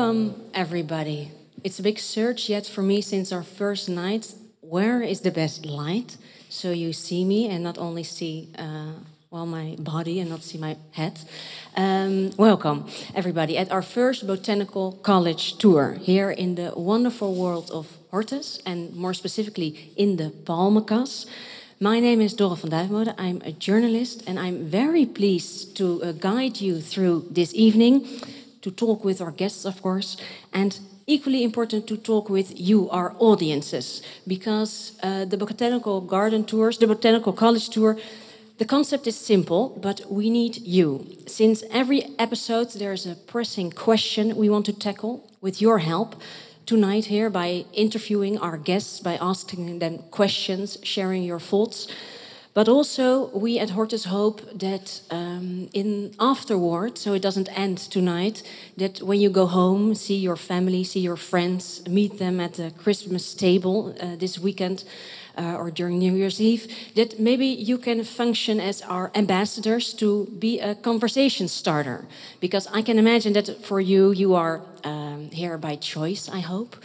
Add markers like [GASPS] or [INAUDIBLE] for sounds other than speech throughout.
Welcome, everybody. It's a big search yet for me since our first night. Where is the best light? So you see me and not only see, uh, well, my body and not see my head. Um, welcome, everybody, at our first Botanical College tour here in the wonderful world of Hortus and more specifically in the Palmenkas. My name is Dora van Duijmode. I'm a journalist and I'm very pleased to uh, guide you through this evening to talk with our guests, of course, and equally important to talk with you, our audiences, because uh, the botanical garden tours, the botanical college tour, the concept is simple, but we need you. Since every episode there's a pressing question we want to tackle with your help tonight here by interviewing our guests, by asking them questions, sharing your thoughts. But also, we at Hortus hope that um, in afterward, so it doesn't end tonight, that when you go home, see your family, see your friends, meet them at the Christmas table uh, this weekend uh, or during New Year's Eve, that maybe you can function as our ambassadors to be a conversation starter. Because I can imagine that for you, you are um, here by choice, I hope.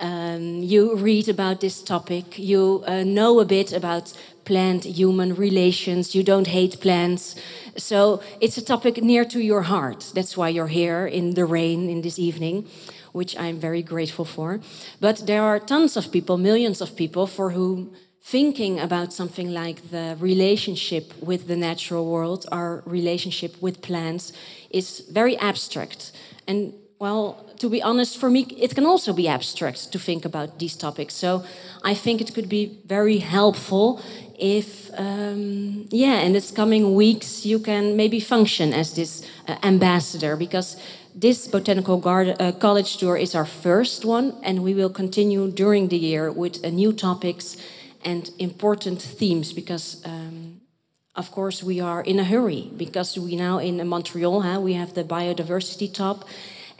Um, you read about this topic, you uh, know a bit about plant human relations, you don't hate plants. So it's a topic near to your heart. That's why you're here in the rain in this evening, which I'm very grateful for. But there are tons of people, millions of people, for whom thinking about something like the relationship with the natural world, our relationship with plants, is very abstract. And well, to be honest, for me, it can also be abstract to think about these topics. So I think it could be very helpful if, um, yeah, in this coming weeks, you can maybe function as this uh, ambassador because this botanical garden, uh, college tour is our first one, and we will continue during the year with uh, new topics and important themes because. Um, of course, we are in a hurry because we now in Montreal, huh, we have the biodiversity top,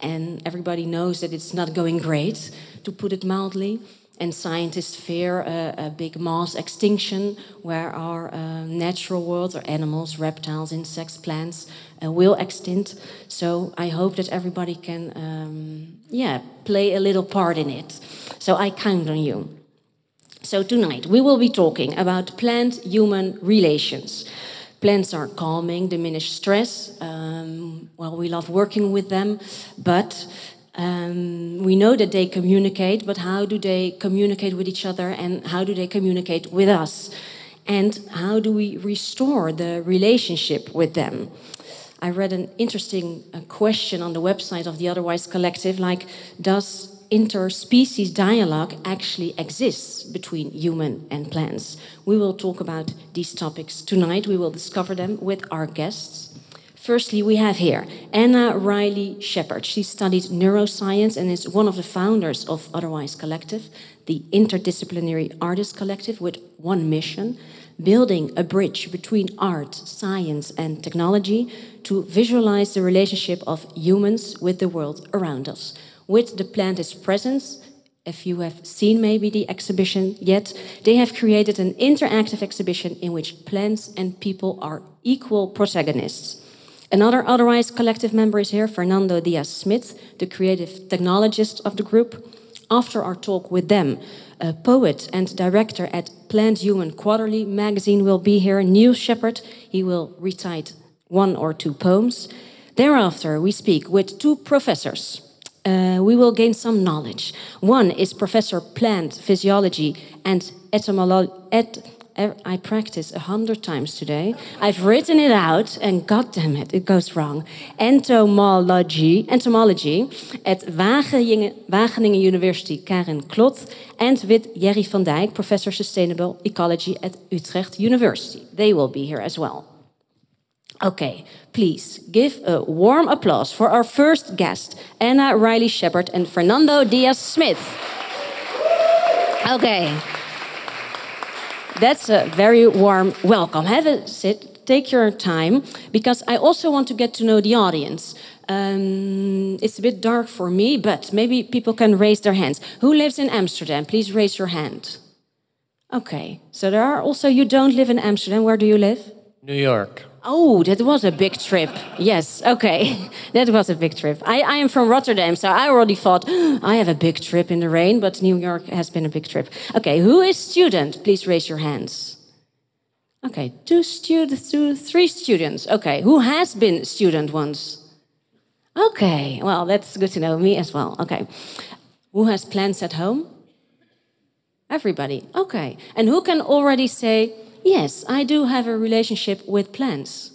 and everybody knows that it's not going great, to put it mildly. And scientists fear a, a big mass extinction where our uh, natural world, or animals, reptiles, insects, plants, uh, will extinct. So I hope that everybody can, um, yeah, play a little part in it. So I count on you. So tonight we will be talking about plant-human relations. Plants are calming, diminish stress. Um, well, we love working with them, but um, we know that they communicate, but how do they communicate with each other and how do they communicate with us? And how do we restore the relationship with them? I read an interesting uh, question on the website of the Otherwise Collective like, does interspecies dialogue actually exists between human and plants. We will talk about these topics tonight. We will discover them with our guests. Firstly, we have here Anna Riley Shepard. She studied neuroscience and is one of the founders of Otherwise Collective, the interdisciplinary artist collective with one mission building a bridge between art, science, and technology to visualize the relationship of humans with the world around us with the Plant is present. If you have seen maybe the exhibition yet, they have created an interactive exhibition in which plants and people are equal protagonists. Another otherwise collective member is here, Fernando Diaz Smith, the creative technologist of the group. After our talk with them, a poet and director at Plant Human Quarterly magazine will be here, Neil Shepard. He will recite one or two poems. Thereafter, we speak with two professors uh, we will gain some knowledge. One is Professor Plant Physiology and Etymology. Et I practice a hundred times today. I've written it out, and God damn it, it goes wrong. Entomology, entomology at Wageningen, Wageningen University, Karen Kloth, and with Jerry van Dijk, Professor Sustainable Ecology at Utrecht University. They will be here as well. Okay, please give a warm applause for our first guest, Anna Riley Shepard and Fernando Diaz Smith. Okay, that's a very warm welcome. Have a sit, take your time, because I also want to get to know the audience. Um, it's a bit dark for me, but maybe people can raise their hands. Who lives in Amsterdam? Please raise your hand. Okay, so there are also, you don't live in Amsterdam. Where do you live? New York. Oh, that was a big trip. Yes, okay. [LAUGHS] that was a big trip. I, I am from Rotterdam, so I already thought, [GASPS] I have a big trip in the rain, but New York has been a big trip. Okay, who is student? Please raise your hands. Okay, two students, two, three students. Okay, who has been student once? Okay, well, that's good to know. Me as well. Okay. Who has plans at home? Everybody. Okay. And who can already say, yes, I do have a relationship with plants?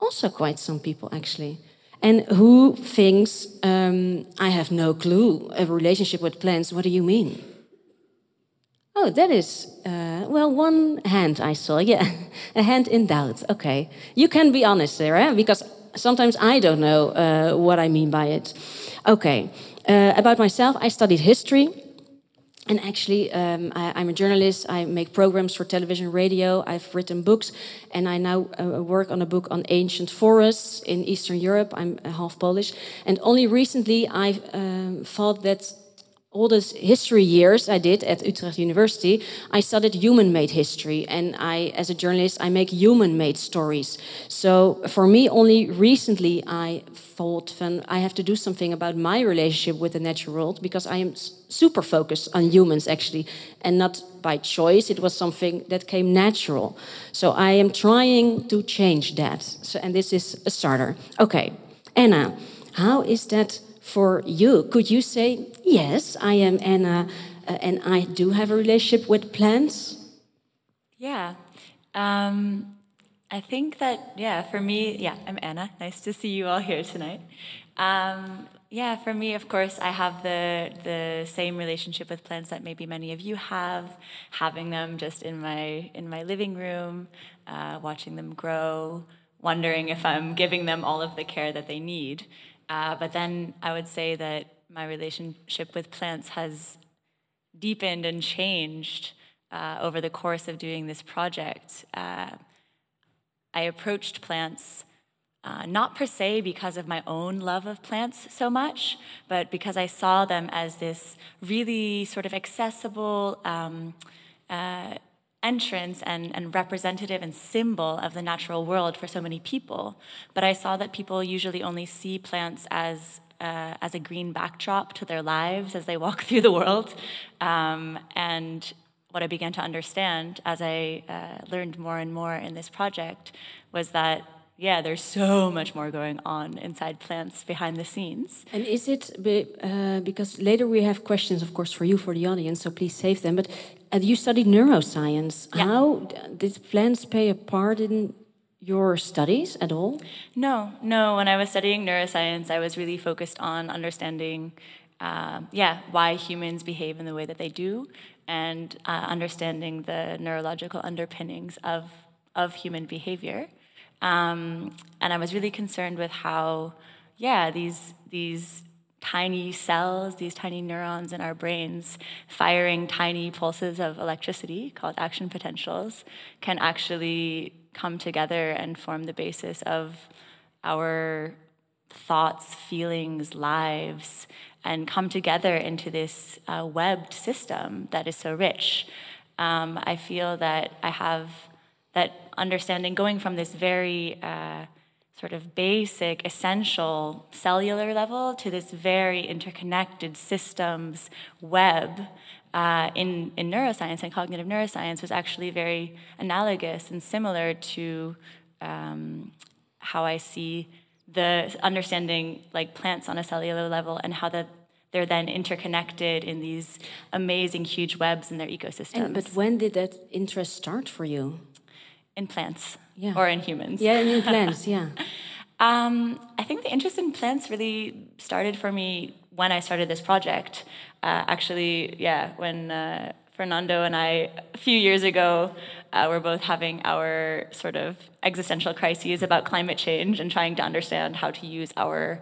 Also, quite some people, actually. And who thinks, um, I have no clue, a relationship with plants? What do you mean? Oh, that is, uh, well, one hand I saw, [LAUGHS] yeah. a hand in doubt. Okay. You can be honest there, because sometimes I don't know uh, what I mean by it. Okay, uh, about myself, I studied history. And actually, um, I, am a journalist. I make programs for television, radio. I've written books, and I now uh, work on a book on ancient forests in Eastern Europe. I'm half Polish, and only recently I um, thought that all those history years I did at Utrecht University, I studied human-made history, and I, as a journalist, I make human-made stories. So for me, only recently I thought, I have to do something about my relationship with the natural world because I am super focused on humans actually, and not by choice. It was something that came natural. So I am trying to change that. So, and this is a starter. Okay, Anna, how is that? For you. Could you say, yes, I am Anna, uh, and I do have a relationship with plants? Yeah. Um, I think that, yeah, for me, yeah, I'm Anna. Nice to see you all here tonight. Um, yeah, for me, of course, I have the the same relationship with plants that maybe many of you have, having them just in my in my living room, uh, watching them grow, wondering if I'm giving them all of the care that they need. Uh, but then I would say that my relationship with plants has deepened and changed uh, over the course of doing this project. Uh, I approached plants uh, not per se because of my own love of plants so much, but because I saw them as this really sort of accessible, um, uh, entrance and, and representative and symbol of the natural world for so many people. But I saw that people usually only see plants as uh, as a green backdrop to their lives as they walk [LAUGHS] through the world. Um, and what I began to understand as I uh, learned more and more in this project was that yeah, there's so much more going on inside plants behind the scenes. And is it uh, because later we have questions, of course, for you, for the audience, so please save them. But you studied neuroscience. Yeah. How did plants play a part in your studies at all? No, no. When I was studying neuroscience, I was really focused on understanding, uh, yeah, why humans behave in the way that they do, and uh, understanding the neurological underpinnings of of human behavior. Um, and I was really concerned with how, yeah, these these tiny cells, these tiny neurons in our brains, firing tiny pulses of electricity called action potentials, can actually come together and form the basis of our thoughts, feelings, lives, and come together into this uh, webbed system that is so rich. Um, I feel that I have that understanding going from this very uh, sort of basic, essential cellular level to this very interconnected systems web uh, in, in neuroscience and cognitive neuroscience was actually very analogous and similar to um, how I see the understanding like plants on a cellular level and how the they're then interconnected in these amazing huge webs in their ecosystems. And, but when did that interest start for you? In plants yeah. or in humans. Yeah, in plants, yeah. [LAUGHS] um, I think the interest in plants really started for me when I started this project. Uh, actually, yeah, when uh, Fernando and I, a few years ago, uh, were both having our sort of existential crises about climate change and trying to understand how to use our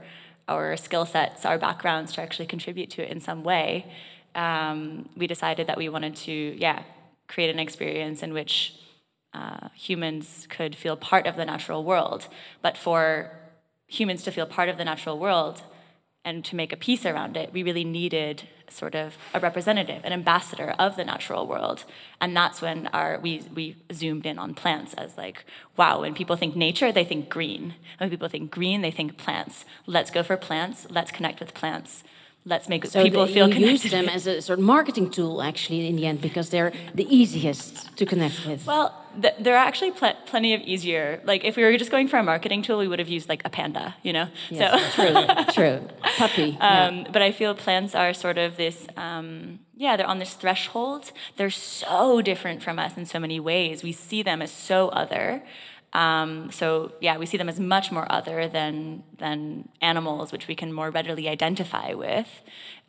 our skill sets, our backgrounds to actually contribute to it in some way. Um, we decided that we wanted to, yeah, create an experience in which uh, humans could feel part of the natural world. But for humans to feel part of the natural world and to make a piece around it, we really needed sort of a representative, an ambassador of the natural world. And that's when our we we zoomed in on plants as like, wow, when people think nature, they think green. When people think green, they think plants. Let's go for plants, let's connect with plants let's make so people the, feel you connected. use them as a sort of marketing tool, actually, in the end, because they're the easiest to connect with. Well, th there are actually pl plenty of easier. Like, if we were just going for a marketing tool, we would have used like a panda, you know. Yes, so true, [LAUGHS] true. Puppy. Um, yeah. But I feel plants are sort of this. Um, yeah, they're on this threshold. They're so different from us in so many ways. We see them as so other. Um, so yeah, we see them as much more other than than animals, which we can more readily identify with.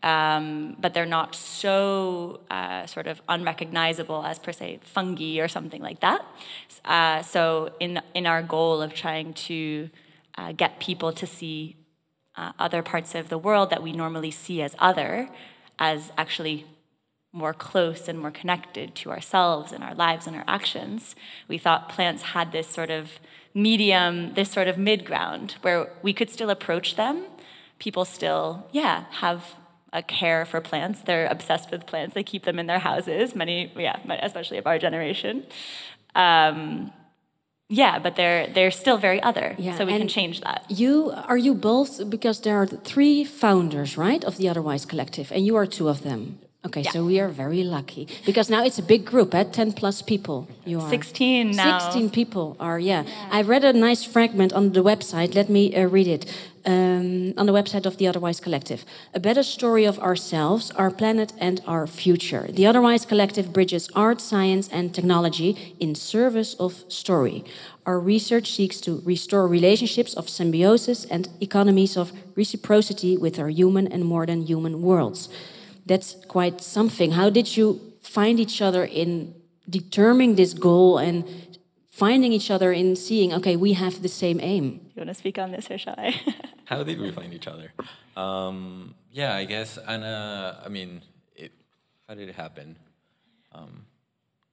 Um, but they're not so uh, sort of unrecognizable as per se fungi or something like that. Uh, so in in our goal of trying to uh, get people to see uh, other parts of the world that we normally see as other, as actually more close and more connected to ourselves and our lives and our actions. We thought plants had this sort of medium, this sort of mid ground where we could still approach them. People still, yeah, have a care for plants. They're obsessed with plants. They keep them in their houses. Many, yeah, especially of our generation. Um, yeah, but they're they're still very other. Yeah, so we can change that. You are you both because there are three founders, right, of the Otherwise Collective, and you are two of them. Okay, Yeah. so we are very lucky because now it's a big group, eh? ten plus people. You are 16 now. Sixteen people are yeah. I read a nice fragment on the website. Let me uh, read it. Um, on the website of the Otherwise Collective, a better story of ourselves, our planet, and our future. The Otherwise Collective bridges art, science, and technology in service of story. Our research seeks to restore relationships of symbiosis and economies of reciprocity with our human and more than human worlds. That's quite something. How did you find each other in determining this goal and finding each other in seeing, okay, we have the same aim? You want to speak on this or shall I? [LAUGHS] How did we find each other? Um, yeah, I guess. And uh, I mean, it, how did it happen?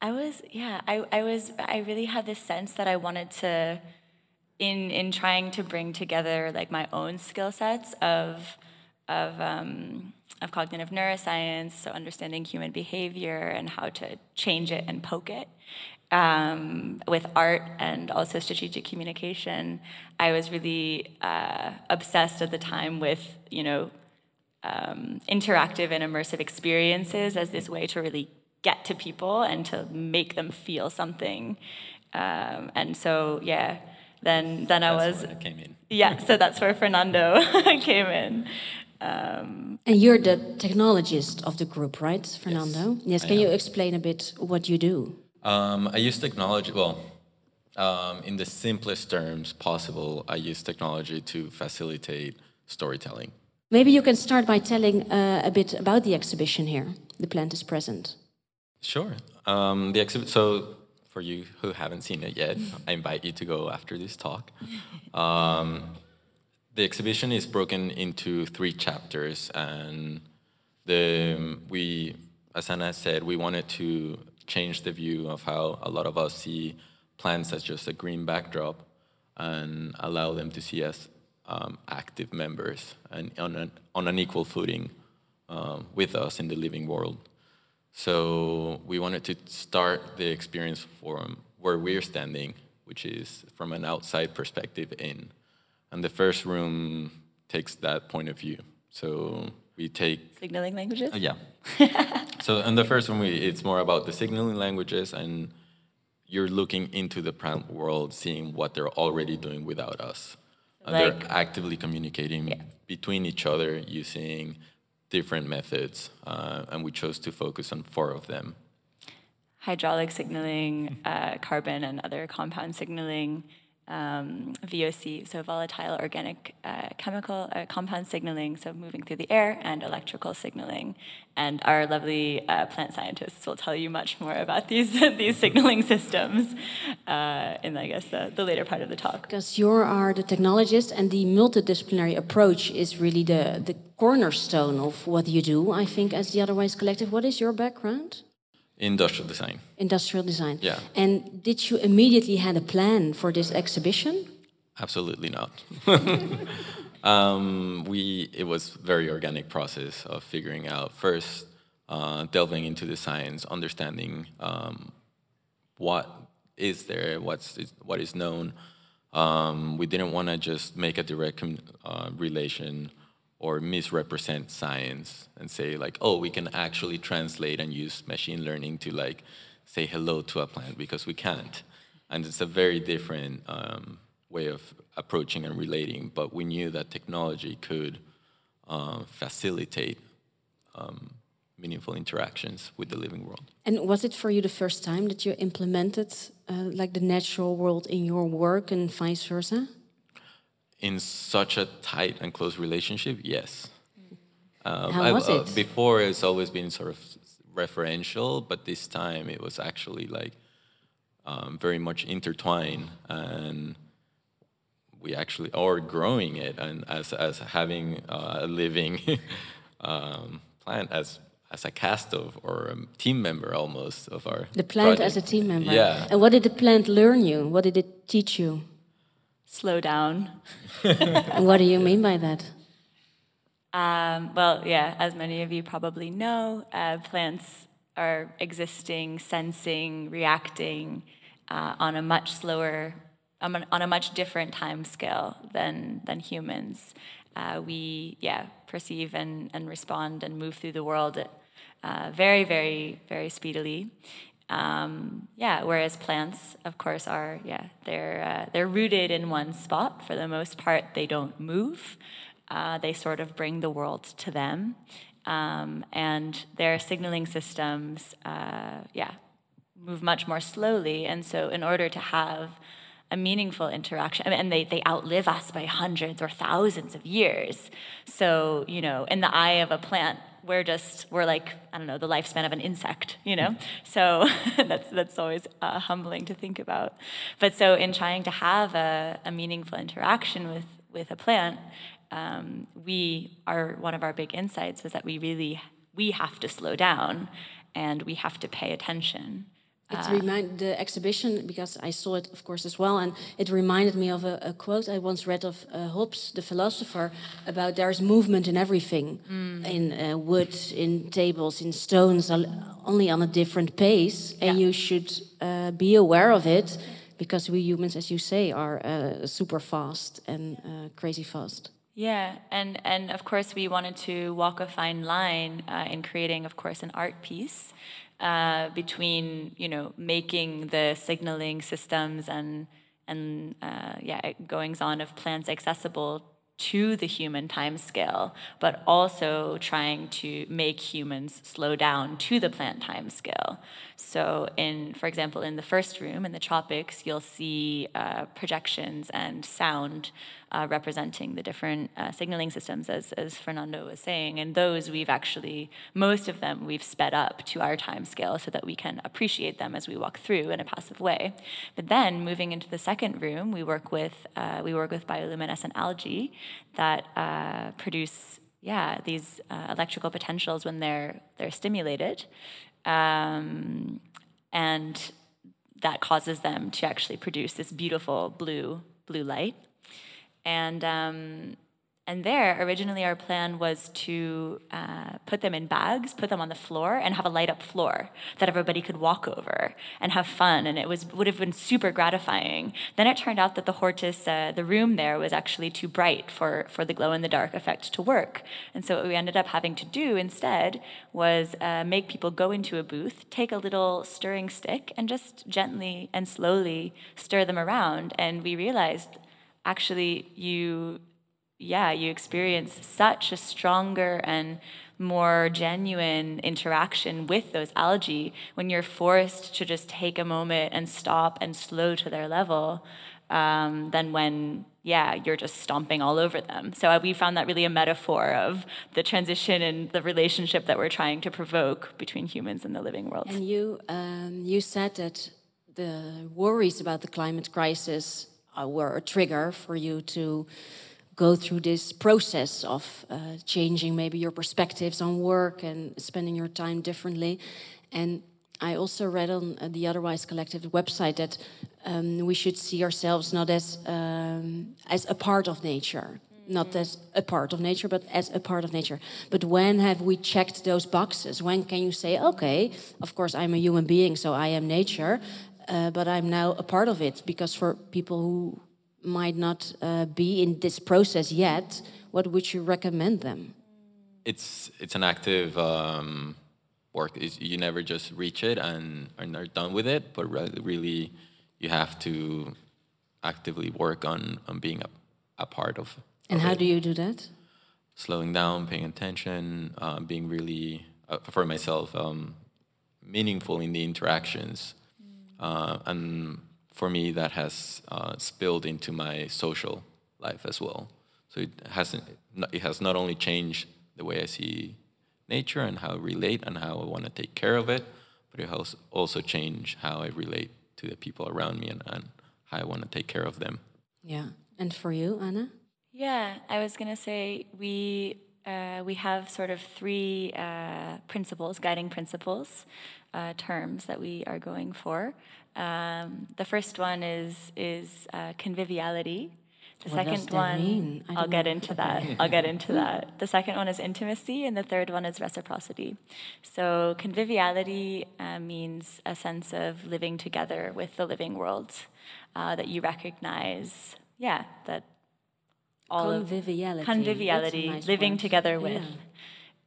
I was, yeah, I, I was, I really had this sense that I wanted to, in in trying to bring together like my own skill sets of, of, um, of cognitive neuroscience, so understanding human behavior and how to change it and poke it, um, with art and also strategic communication. I was really uh, obsessed at the time with, you know, um, interactive and immersive experiences as this way to really get to people and to make them feel something. Um, and so, yeah, then then I was where it came in. yeah. So that's where Fernando [LAUGHS] came in. And you're the technologist of the group, right, Fernando? Yes. I can you explain a bit what you do? Um, I use technology, well, um, in the simplest terms possible, I use technology to facilitate storytelling. Maybe you can start by telling uh, a bit about the exhibition here. The plant is present. Sure. Um, the exhibit. So, for you who haven't seen it yet, I invite you to go after this talk. Um, the exhibition is broken into three chapters, and the we, as Anna said, we wanted to change the view of how a lot of us see plants as just a green backdrop, and allow them to see us um, active members and on an, on an equal footing um, with us in the living world. So we wanted to start the experience from where we're standing, which is from an outside perspective in. And the first room takes that point of view. So we take Signaling languages. uh, yeah. [LAUGHS] so in the first one, we, it's more about the signaling languages, and you're looking into the plant world, seeing what they're already doing without us. And Like- they're actively communicating between each other using different methods, uh, and we chose to focus on four of them. hydraulic signaling, uh, carbon and other compound signaling, um, VOC, so volatile organic uh, chemical uh, compound signaling, so moving through the air, and electrical signaling. And our lovely uh, plant scientists will tell you much more about [LAUGHS] these these signaling systems uh, in, I guess, the, the later part of the talk. Because you are the technologist, and the multidisciplinary approach is really the, the cornerstone of what you do, I think, as the Otherwise Collective. What is your background? Industrial design. Industrial design. Yeah. And did you immediately had a plan for this exhibition? Absolutely not. [LAUGHS] Um, we it was very organic process of figuring out first, uh, delving into the science, understanding um, what is there, what's is, what is known. Um, we didn't want to just make a direct uh, relation or misrepresent science and say like, oh, we can actually translate and use machine learning to like say hello to a plant because we can't, and it's a very different um, way of approaching and relating. But we knew that technology could uh, facilitate um, meaningful interactions with the living world. And was it for you the first time that you implemented uh, like the natural world in your work and vice versa? In such a tight and close relationship, yes. Um, How was uh, it? before, it's always been sort of referential, but this time it was actually like um, very much intertwined, and we actually are growing it, and as as having uh, a living [LAUGHS] um, plant as as a cast of or a team member almost of our the plant project. as a team member yeah and what did the plant learn you what did it teach you slow down. [LAUGHS] What do you mean by that? Um, well yeah as many of you probably know uh, plants are existing sensing reacting uh, on a much slower on a much different time scale than than humans. Uh, we yeah perceive and, and respond and move through the world uh, very very very speedily um, yeah whereas plants of course are yeah they're uh, they're rooted in one spot for the most part they don't move uh, they sort of bring the world to them um, and their signaling systems uh, yeah move much more slowly and so in order to have a meaningful interaction. and they, they outlive us by hundreds or thousands of years. So, you know, in the eye of a plant, we're just, we're like, I don't know, the lifespan of an insect, you know? So [LAUGHS] that's, that's always uh, humbling to think about. But so in trying to have a, a meaningful interaction with, with a plant, um, we are, one of our big insights was that we really, we have to slow down and we have to pay attention. It uh, reminded the exhibition because I saw it, of course, as well, and it reminded me of a, a quote I once read of uh, Hobbes, the philosopher, about there's movement in everything, mm. in uh, wood, in tables, in stones, only on a different pace, and yeah. you should uh, be aware of it because we humans, as you say, are uh, super fast and uh, crazy fast. Yeah, and and of course we wanted to walk a fine line in creating, of course, an art piece uh, between you know making the signaling systems and and uh, yeah goings on of plants accessible to the human time scale, but also trying to make humans slow down to the plant time scale. So, in, for example, in the first room in the tropics, you'll see uh, projections and sound uh, representing the different uh, signaling systems, as, as Fernando was saying. And those we've actually, most of them, we've sped up to our time scale so that we can appreciate them as we walk through in a passive way. But then, moving into the second room, we work with uh, we work with bioluminescent algae that uh, produce yeah these uh, electrical potentials when they're they're stimulated, um, and that causes them to actually produce this beautiful blue blue light. And um, and there, originally, our plan was to uh, put them in bags, put them on the floor, and have a light up floor that everybody could walk over and have fun. And it was would have been super gratifying. Then it turned out that the Hortus, uh, the room there, was actually too bright for, for the glow in the dark effect to work. And so what we ended up having to do instead was uh, make people go into a booth, take a little stirring stick, and just gently and slowly stir them around. And we realized actually you yeah, you experience such a stronger and more genuine interaction with those algae when you're forced to just take a moment and stop and slow to their level um, than when yeah you're just stomping all over them. So uh, we found that really a metaphor of the transition and the relationship that we're trying to provoke between humans and the living world. And you um, you said that the worries about the climate crisis were a trigger for you to go through this process of uh, changing maybe your perspectives on work and spending your time differently. And I also read on uh, the Otherwise Collective website that um, we should see ourselves not as um, as a part of nature, not as a part of nature, but as a part of nature. But when have we checked those boxes? When can you say, okay, of course, I'm a human being, so I am nature, uh, but I'm now a part of it? Because for people who might not uh, be in this process yet, what would you recommend them? It's it's an active um, work. It's, you never just reach it and are done with it, but really you have to actively work on on being a, a part of and how do you do that? Slowing down, paying attention, uh, being really, uh, for myself, um, meaningful in the interactions. Uh, and for me, that has uh, spilled into my social life as well. So it hasn't. It has not only changed the way I see nature and how I relate and how I want to take care of it, but it has also changed how I relate to the people around me and, and how I want to take care of them. Yeah. And for you, Anna? Yeah, I was gonna say we uh, we have sort of three uh, principles, guiding principles, uh, terms that we are going for. Um, the first one is is uh, conviviality. The what second one, I'll get into that. I'll get into that. The second one is intimacy, and the third one is reciprocity. So, conviviality uh, means a sense of living together with the living world uh, that you recognize. Yeah, that all conviviality. of conviviality, nice living word. together with. Yeah.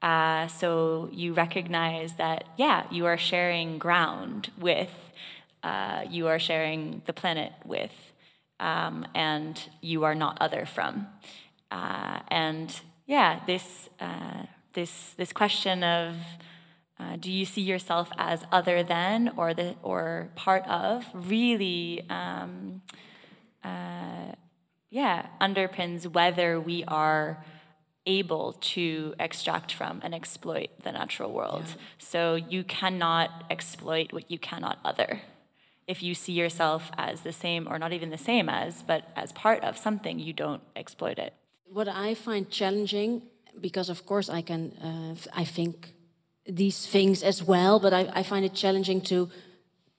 Uh, so you recognize that, yeah, you are sharing ground with, uh, you are sharing the planet with, um, and you are not other from. Uh, and yeah, this uh, this this question of uh, do you see yourself as other than or the or part of really um, uh, yeah, underpins whether we are able to extract from and exploit the natural world. Yeah. So you cannot exploit what you cannot other. If you see yourself as the same, or not even the same as, but as part of something, you don't exploit it. What I find challenging, because of course I can, uh, I think these things as well, but I, I find it challenging to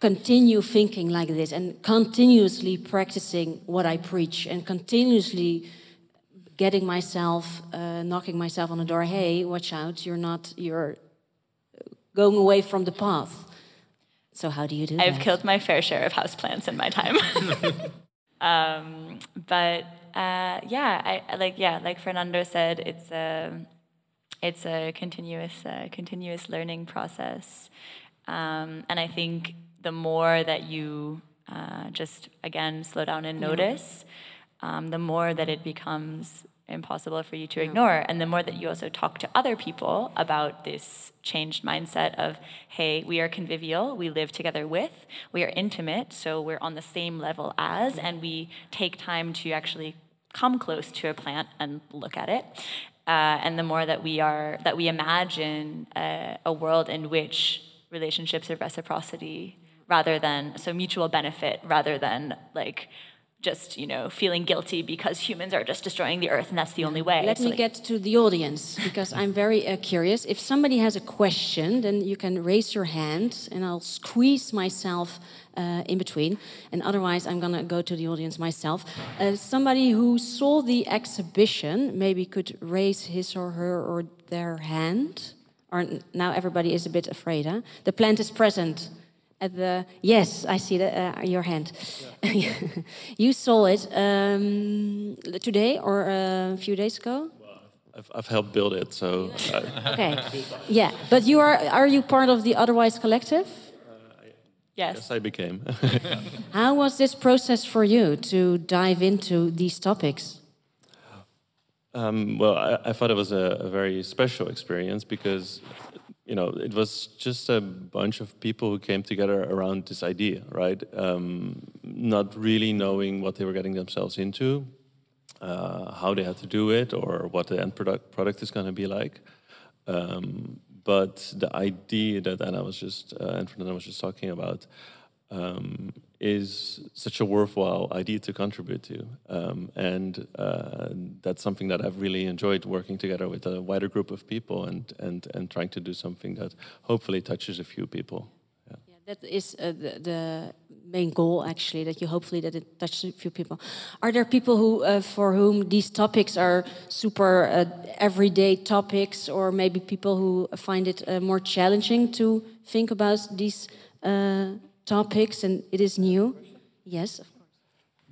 continue thinking like this and continuously practicing what I preach and continuously getting myself, uh, knocking myself on the door. Hey, watch out! You're not. You're going away from the path. So how do you do I've that? I've killed my fair share of houseplants in my time. [LAUGHS] um, but uh, yeah, I like yeah, like Fernando said, it's a it's a continuous uh, continuous learning process, um, and I think the more that you uh, just again slow down and notice, um, the more that it becomes impossible for you to ignore. And the more that you also talk to other people about this changed mindset of, hey, we are convivial, we live together with, we are intimate, so we're on the same level as, and we take time to actually come close to a plant and look at it. Uh, and the more that we are that we imagine uh, a world in which relationships of reciprocity rather than so mutual benefit rather than like just you know feeling guilty because humans are just destroying the earth and that's the only way. Let it's me like, get to the audience because i'm very uh, curious. If somebody has a question then you can raise your hand and i'll squeeze myself uh, in between. And otherwise i'm going to go to the audience myself. Uh, somebody who saw the exhibition maybe could raise his or her or their hand. Or now everybody is a bit afraid huh? the plant is present at the yes i see the, uh, your hand. Yeah. [LAUGHS] you saw it um, today or a few days ago? Well, I've, I've helped build it so okay. Yeah but you are are you part of the otherwise collective? Uh, yes. yes i became. [LAUGHS] [LAUGHS] How was this process for you to dive into these topics? Um, well, I, I, thought it was a, a, very special experience because you know, it was just a bunch of people who came together around this idea, right? Um, not really knowing what they were getting themselves into, uh, how they had to do it, or what the end product product is going to be like. Um, but the idea that Anna was just uh, Fernando was just talking about um, is such a worthwhile idea to contribute to. Um, and uh, that's something that I've really enjoyed working together with a wider group of people and, and, and trying to do something that hopefully touches a few people. That is uh, the, the, main goal actually that you hopefully that it touches a few people are there people who uh, for whom these topics are super uh, everyday topics or maybe people who find it uh, more challenging to think about these uh, topics and it is new yes of course.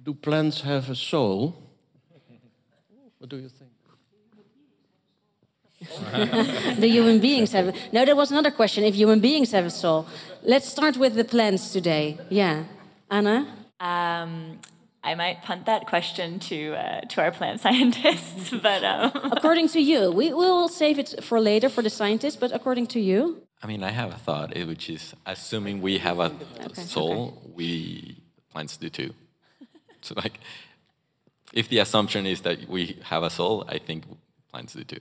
do plants have a soul what do you think [LAUGHS] the human beings have. No, there was another question. If human beings have a soul, let's start with the plants today. Yeah, Anna. Um, I might punt that question to uh, to our plant [LAUGHS] scientists, but um. [LAUGHS] according to you, we will save it for later for the scientists. But according to you, I mean, I have a thought, eh, which is assuming we have a okay, soul, okay. we plants do too. [LAUGHS] so, like, if the assumption is that we have a soul, I think plants do too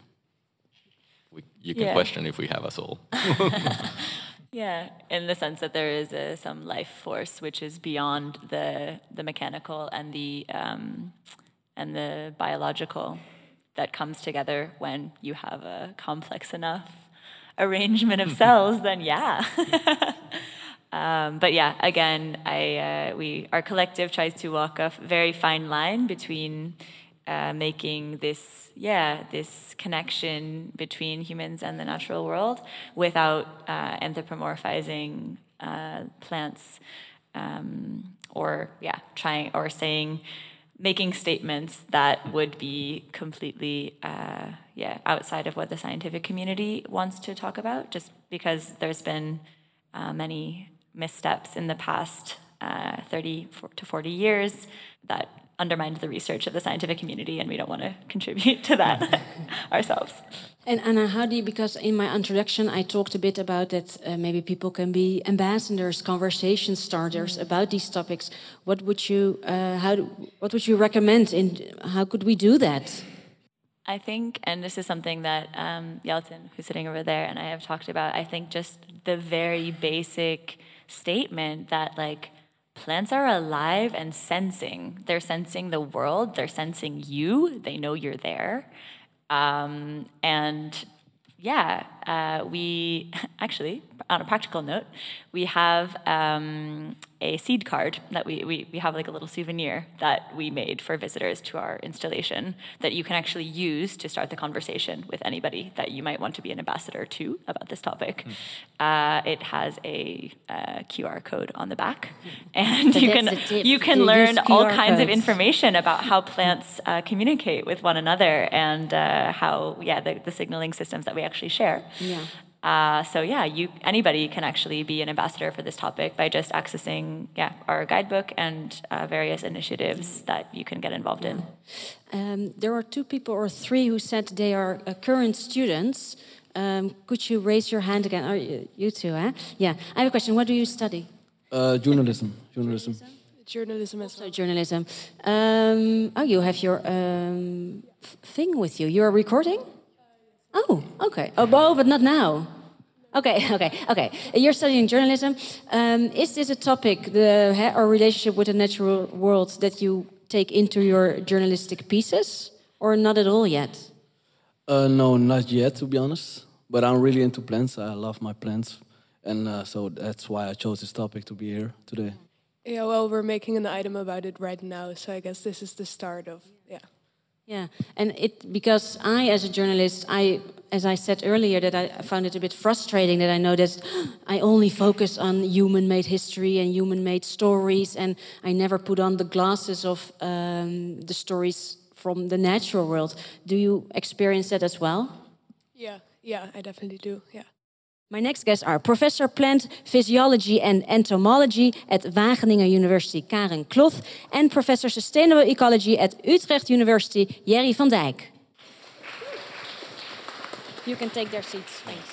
we, you can yeah. question if we have a soul. [LAUGHS] [LAUGHS] yeah, in the sense that there is a, some life force which is beyond the the mechanical and the um, and the biological that comes together when you have a complex enough arrangement of cells. then yeah. [LAUGHS] Um, but yeah, again, I uh, we our collective tries to walk a very fine line between uh, making this yeah this connection between humans and the natural world without uh, anthropomorphizing uh, plants um, or yeah trying or saying making statements that would be completely uh, yeah outside of what the scientific community wants to talk about just because there's been uh, many missteps in the past 30 to 40 years that undermined the research of the scientific community, and we don't want to [LAUGHS] contribute to that [LAUGHS] ourselves. And Anna, how do you, because in my introduction I talked a bit about that uh, maybe people can be ambassadors, conversation starters mm. about these topics. What would you, uh, how, do, what would you recommend? In how could we do that? I think, and this is something that um, Yelton, who's sitting over there, and I have talked about. I think just the very basic statement that like plants are alive and sensing. They're sensing the world, they're sensing you, they know you're there. Um, and yeah, uh, we [LAUGHS] actually, on a practical note, we have um, a seed card that we, we, we have like a little souvenir that we made for visitors to our installation that you can actually use to start the conversation with anybody that you might want to be an ambassador to about this topic. Mm. Uh, it has a uh, QR code on the back, and you can you can learn all kinds codes. of information about how [LAUGHS] plants uh, communicate with one another and uh, how yeah the, the signaling systems that we actually share. Yeah. Uh, so yeah, you anybody can actually be an ambassador for this topic by just accessing yeah our guidebook and uh, various initiatives that you can get involved in. Um, there are two people or three who said they are uh, current students. Um, could you raise your hand again? Are you, you two? Eh? Yeah, I have a question. What do you study? Uh, journalism. Journalism. Journalism as well. Journalism. Um, oh, you have your um, thing with you. You're recording. Oh, okay. Oh, but not now. Okay, [LAUGHS] okay, okay. You're studying journalism. Um, is this a topic, the or relationship with the natural world, that you take into your journalistic pieces, or not at all yet? Uh, no, not yet, to be honest. But I'm really into plants. I love my plants, and uh, so that's why I chose this topic to be here today. Yeah, well, we're making an item about it right now, so I guess this is the start of yeah. Yeah, and it because I, as a journalist, I, as I said earlier, that I found it a bit frustrating that I noticed [GASPS] I only focus on human-made history and human-made stories, and I never put on the glasses of um, the stories from the natural world. Do you experience that as well? Yeah, yeah, I definitely do. Yeah. My next guests are Professor Plant Physiology and Entomology at Wageningen University, Karen Kloth, and Professor Sustainable Ecology at Utrecht University, Jerry van Dijk. You can take their seats, thanks.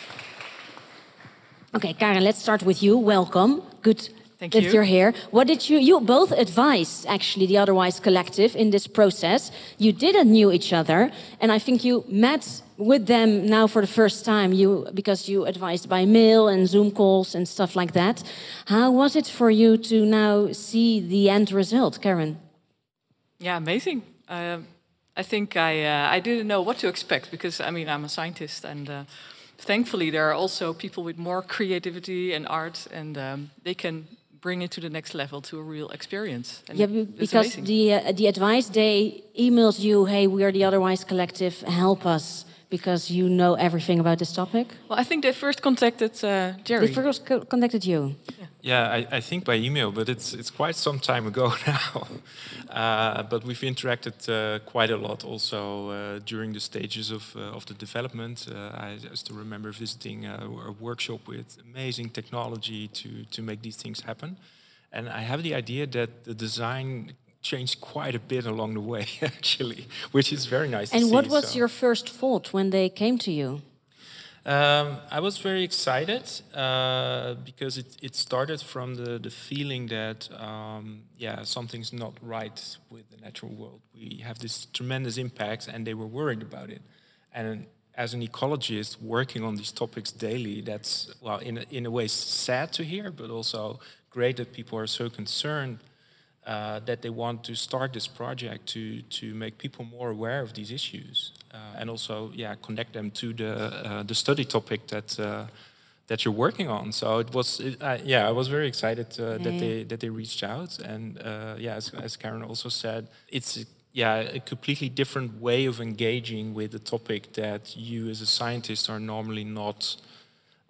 Okay, Karen, let's start with you. Welcome. Good Thank that you. you're here. What did you, you both advised actually the Otherwise Collective in this process. You didn't knew each other, and I think you met with them now for the first time you because you advised by mail and zoom calls and stuff like that how was it for you to now see the end result karen yeah amazing uh, i think i uh, i didn't know what to expect because i mean i'm a scientist and uh, thankfully there are also people with more creativity and art and um, they can bring it to the next level to a real experience. And Yeah, because amazing. the uh, the advice they emailed you, hey, we are the Otherwise Collective, help us because you know everything about this topic. well, I think they first contacted uh, Jerry. They first co- contacted you. Yeah, I, I think by email, but it's it's quite some time ago [LAUGHS] now. Uh, but we've interacted uh, quite a lot also uh, during the stages of uh, of the development. Uh, I, I still remember visiting a, a workshop with amazing technology to to make these things happen, and I have the idea that the design changed quite a bit along the way [LAUGHS] actually, which is very nice. to And what see, was so. your first thought when they came to you? Um, I was very excited uh, because it, it started from the, the feeling that um, yeah something's not right with the natural world. We have this tremendous impact, and they were worried about it. And as an ecologist working on these topics daily, that's well in a, in a way sad to hear, but also great that people are so concerned uh, that they want to start this project to to make people more aware of these issues uh, and also yeah connect them to the uh, the study topic that uh, that you're working on. So it was it, yeah I was very excited uh, that they that they reached out and uh, yeah as, as Karen also said it's yeah a completely different way of engaging with a topic that you as a scientist are normally not.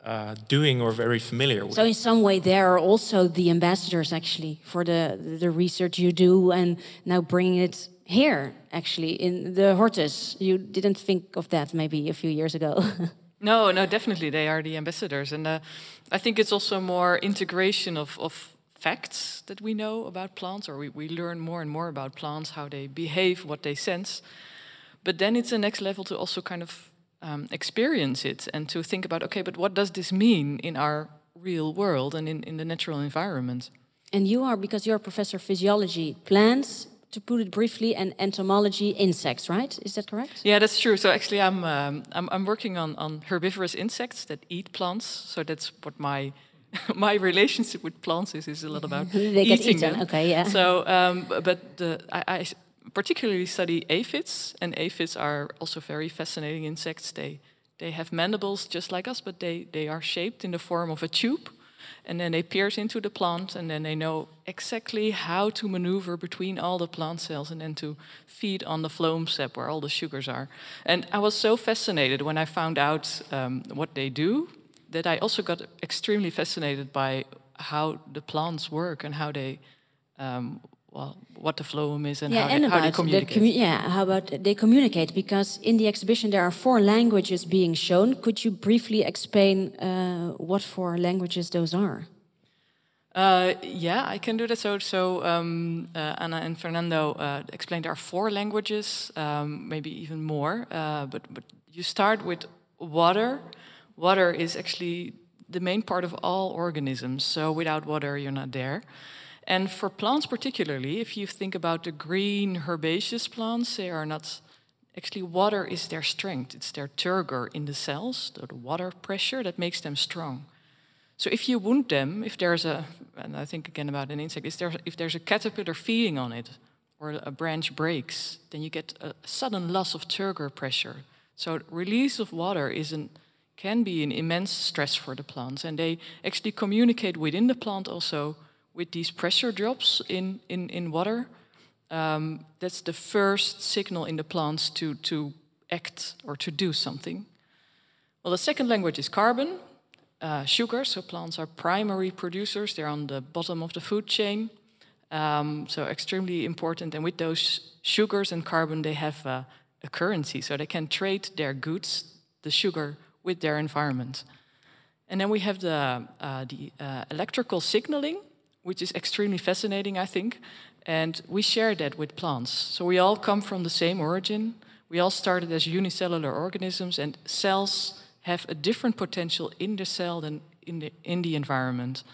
Uh, doing or very familiar with. So in some way, they are also the ambassadors actually for the the research you do, and now bringing it here actually in the Hortus. You didn't think of that maybe a few years ago. [LAUGHS] No, no, definitely they are the ambassadors, and uh, I think it's also more integration of, of facts that we know about plants, or we, we learn more and more about plants, how they behave, what they sense. But then it's the next level to also kind of um, experience it and to think about, okay, but what does this mean in our real world and in, in the natural environment? and you are because you're a professor of physiology, plants, to put it briefly, and entomology, insects, right? Is that correct? Yeah, that's true. So actually, I'm um, I'm, I'm working on, on herbivorous insects that eat plants. So that's what my [LAUGHS] my relationship with plants is is a lot about [LAUGHS] They get eating eaten, them. okay, yeah. So, um, but the, I, I particularly study aphids, and aphids are also very fascinating insects. They they have mandibles just like us, but they they are shaped in the form of a tube. And then they pierce into the plant, and then they know exactly how to maneuver between all the plant cells and then to feed on the phloem sap where all the sugars are. And I was so fascinated when I found out um, what they do that I also got extremely fascinated by how the plants work and how they, um, well, what the phloem is and yeah, how, and they, how they the communicate. commu- yeah, how about they communicate? Because in the exhibition there are four languages being shown. Could you briefly explain uh, what four languages those are? Uh, yeah, I can do that. So, so um, uh, Anna and Fernando uh, explained there are four languages, um, maybe even more. Uh, but but you start with water. Water is actually the main part of all organisms. So without water, you're not there. And for plants, particularly, if you think about the green herbaceous plants, they are not. Actually, water is their strength. It's their turgor in the cells, the the water pressure that makes them strong. So if you wound them, if there's a, and I think again about an insect, is there, if there's a caterpillar feeding on it, or a branch breaks, then you get a sudden loss of turgor pressure. So release of water is an, can be an immense stress for the plants, and they actually communicate within the plant also with these pressure drops in, in, in water. Um, that's the first signal in the plants to, to act or to do something. Well, the second language is carbon, uh, sugar. So plants are primary producers. They're on the bottom of the food chain. Um, so extremely important. And with those sugars and carbon, they have uh, a currency. So they can trade their goods, the sugar, with their environment. And then we have the, uh, the uh, electrical signaling, which is extremely fascinating, I think. And we share that with plants. So we all come from the same origin. We all started as unicellular organisms, and cells have a different potential in the cell than in the, in the environment.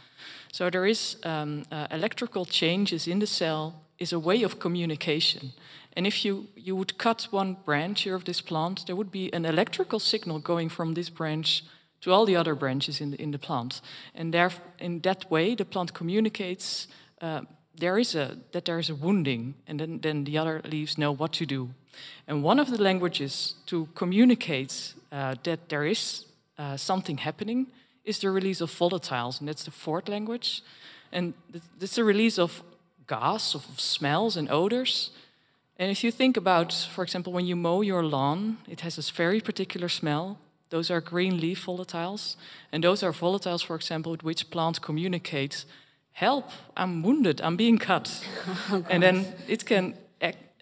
So there is um, uh, electrical changes in the cell is a way of communication. And if you, you would cut one branch here of this plant, there would be an electrical signal going from this branch to all the other branches in the, in the plant. And there, in that way, the plant communicates uh, there is a, that there is a wounding, and then, then the other leaves know what to do. And one of the languages to communicate uh, that there is uh, something happening is the release of volatiles, and that's the fourth language. And it's the release of gas, of smells and odors. And if you think about, for example, when you mow your lawn, it has this very particular smell. Those are green leaf volatiles. And those are volatiles, for example, with which plants communicate help, I'm wounded, I'm being cut. [LAUGHS] Oh, and then it can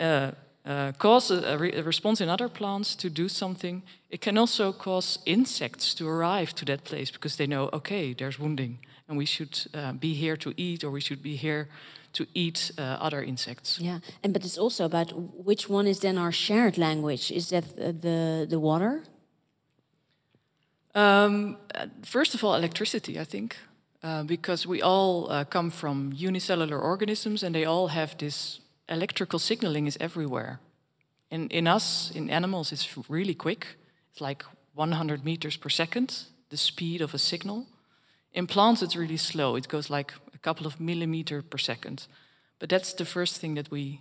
uh, uh, cause a, re a, response in other plants to do something. It can also cause insects to arrive to that place because they know, okay, there's wounding, and we should uh, be here to eat, or we should be here to eat uh, other insects. Yeah, and but it's also about which one is then our shared language. Is that the the water? Um, uh, first of all, electricity, I think, uh, because we all come from unicellular organisms, and they all have this electrical signaling is everywhere. In, in us, in animals, it's really quick. It's like 100 meters per second, the speed of a signal. In plants, it's really slow. It goes like a couple of millimeter per second. But that's the first thing that we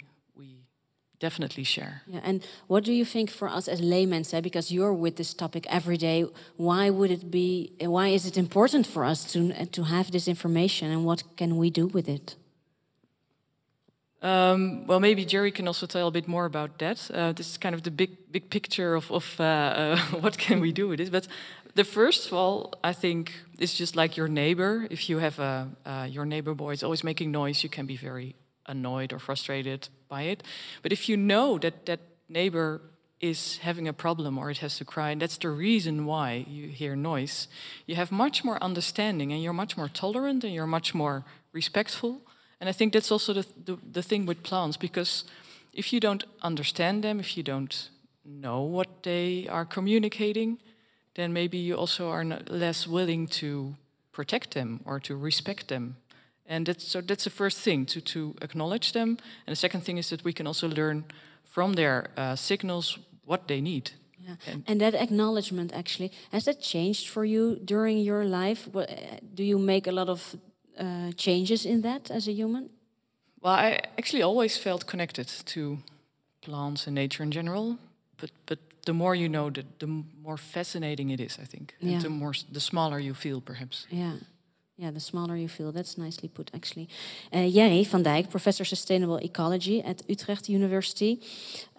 definitely share. Yeah, and what do you think for us as laymen, say, because you're with this topic every day, why would it be, why is it important for us to, to have this information and what can we do with it? Um, well, maybe Jerry can also tell a bit more about that. Uh, this is kind of the big, big picture of, of uh, uh, [LAUGHS] what can we do with this. But the first of all, I think it's just like your neighbor. If you have a uh, your neighbor boy is always making noise, you can be very annoyed or frustrated by it. But if you know that that neighbor is having a problem or it has to cry, and that's the reason why you hear noise, you have much more understanding and you're much more tolerant and you're much more respectful and I think that's also the, the, the thing with plants, because if you don't understand them, if you don't know what they are communicating, then maybe you also are less willing to protect them or to respect them. And that's, so that's the first thing, to, to acknowledge them. And the second thing is that we can also learn from their uh, signals what they need. Yeah. And, and, that acknowledgement actually, has that changed for you during your life? Do you make a lot of uh, changes in that as a human? Well, I actually always felt connected to plants and nature in general, but but the more you know, the, the more fascinating it is. I think, yeah. and the more the smaller you feel, perhaps. Yeah. Yeah, the smaller you feel. That's nicely put, actually. Uh, Jerry van Dijk, Professor Sustainable Ecology at Utrecht University.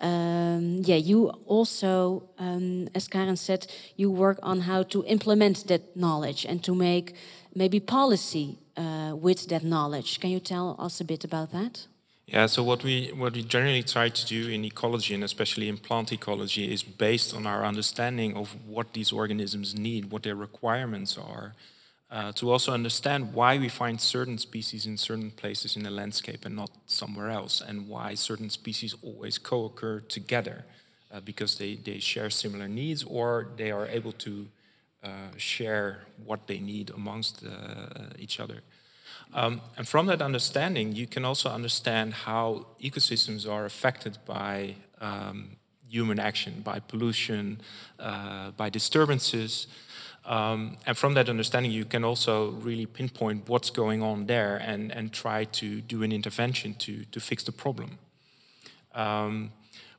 Um, yeah, you also, um, as Karen said, you work on how to implement that knowledge and to make maybe policy uh, with that knowledge. Can you tell us a bit about that? Yeah, so what we what we generally try to do in ecology and especially in plant ecology is based on our understanding of what these organisms need, what their requirements are, uh, to also understand why we find certain species in certain places in the landscape and not somewhere else, and why certain species always co-occur together, uh, because they, they share similar needs or they are able to uh, share what they need amongst uh, each other. Um, and from that understanding, you can also understand how ecosystems are affected by um, human action, by pollution, uh, by disturbances. Um, and from that understanding, you can also really pinpoint what's going on there and, and try to do an intervention to, to fix the problem. Um,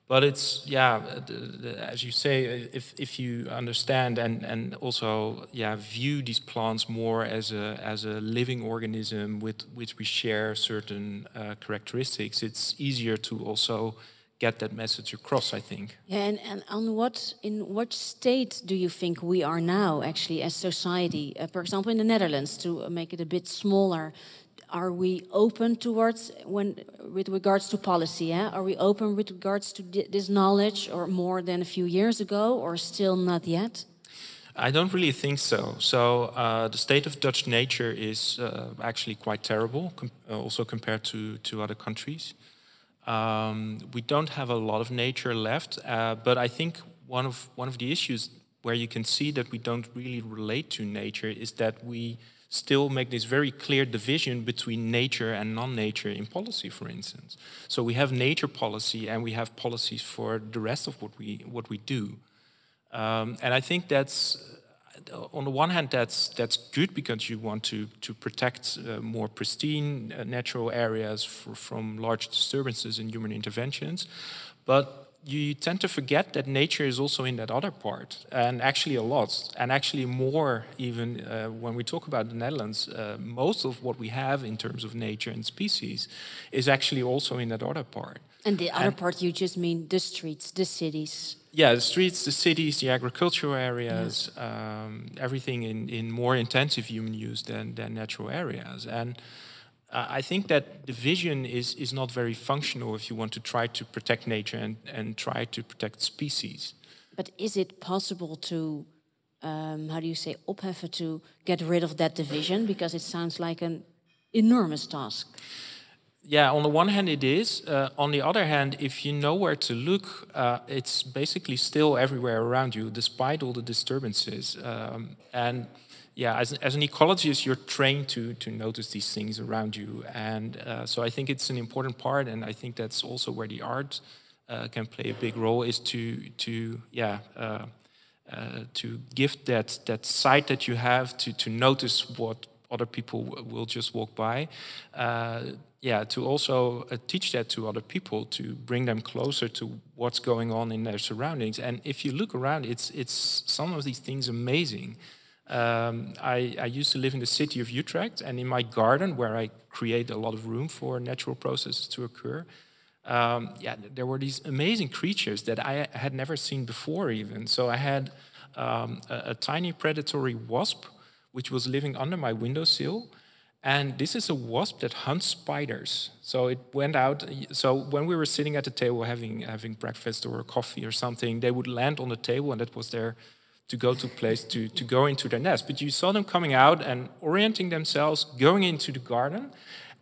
but it's yeah the, the, as you say if if you understand and and also yeah view these plants more as a as a living organism with which we share certain uh, characteristics it's easier to also get that message across i think yeah and, and on what in what state do you think we are now actually as society uh, for example in the netherlands to make it a bit smaller are we open towards when with regards to policy yeah? are we open with regards to this knowledge or more than a few years ago or still not yet I don't really think so. So uh, the state of Dutch nature is uh, actually quite terrible, com uh, also compared to, to other countries. Um, we don't have a lot of nature left, uh, but I think one of one of the issues where you can see that we don't really relate to nature is that we still make this very clear division between nature and non-nature in policy, for instance. So we have nature policy and we have policies for the rest of what we what we do. Um, and I think that's on the one hand that's that's good because you want to to protect uh, more pristine uh, natural areas for, from large disturbances and human interventions, but you tend to forget that nature is also in that other part, and actually a lot, and actually more even uh, when we talk about the Netherlands. Uh, most of what we have in terms of nature and species is actually also in that other part. And the other and part, you just mean the streets, the cities. Yeah, the streets, the cities, the agricultural areas, yeah. um, everything in, in more intensive human use than, than natural areas. And uh, I think that the vision is, is not very functional if you want to try to protect nature and, and try to protect species. But is it possible to, um, how do you say, opheffen, to get rid of that division? Because it sounds like an enormous task. Yeah, on the one hand it is. Uh, on the other hand, if you know where to look, uh, it's basically still everywhere around you, despite all the disturbances. Um, and yeah, as, as an ecologist, you're trained to, to notice these things around you. And uh, so I think it's an important part, and I think that's also where the art uh, can play a big role, is to, to yeah, uh, uh to give that, that sight that you have to, to notice what other people will just walk by. Uh, yeah, to also uh, teach that to other people, to bring them closer to what's going on in their surroundings. And if you look around, it's, it's some of these things amazing. Um, I, I, used to live in the city of Utrecht, and in my garden, where I create a lot of room for natural processes to occur, um, yeah, there were these amazing creatures that I had never seen before, even. So I had um, a, a, tiny predatory wasp, which was living under my windowsill. And this is a wasp that hunts spiders. So it went out. So when we were sitting at the table having having breakfast or coffee or something, they would land on the table, and that was their to go to place to, to go into their nest. But you saw them coming out and orienting themselves, going into the garden,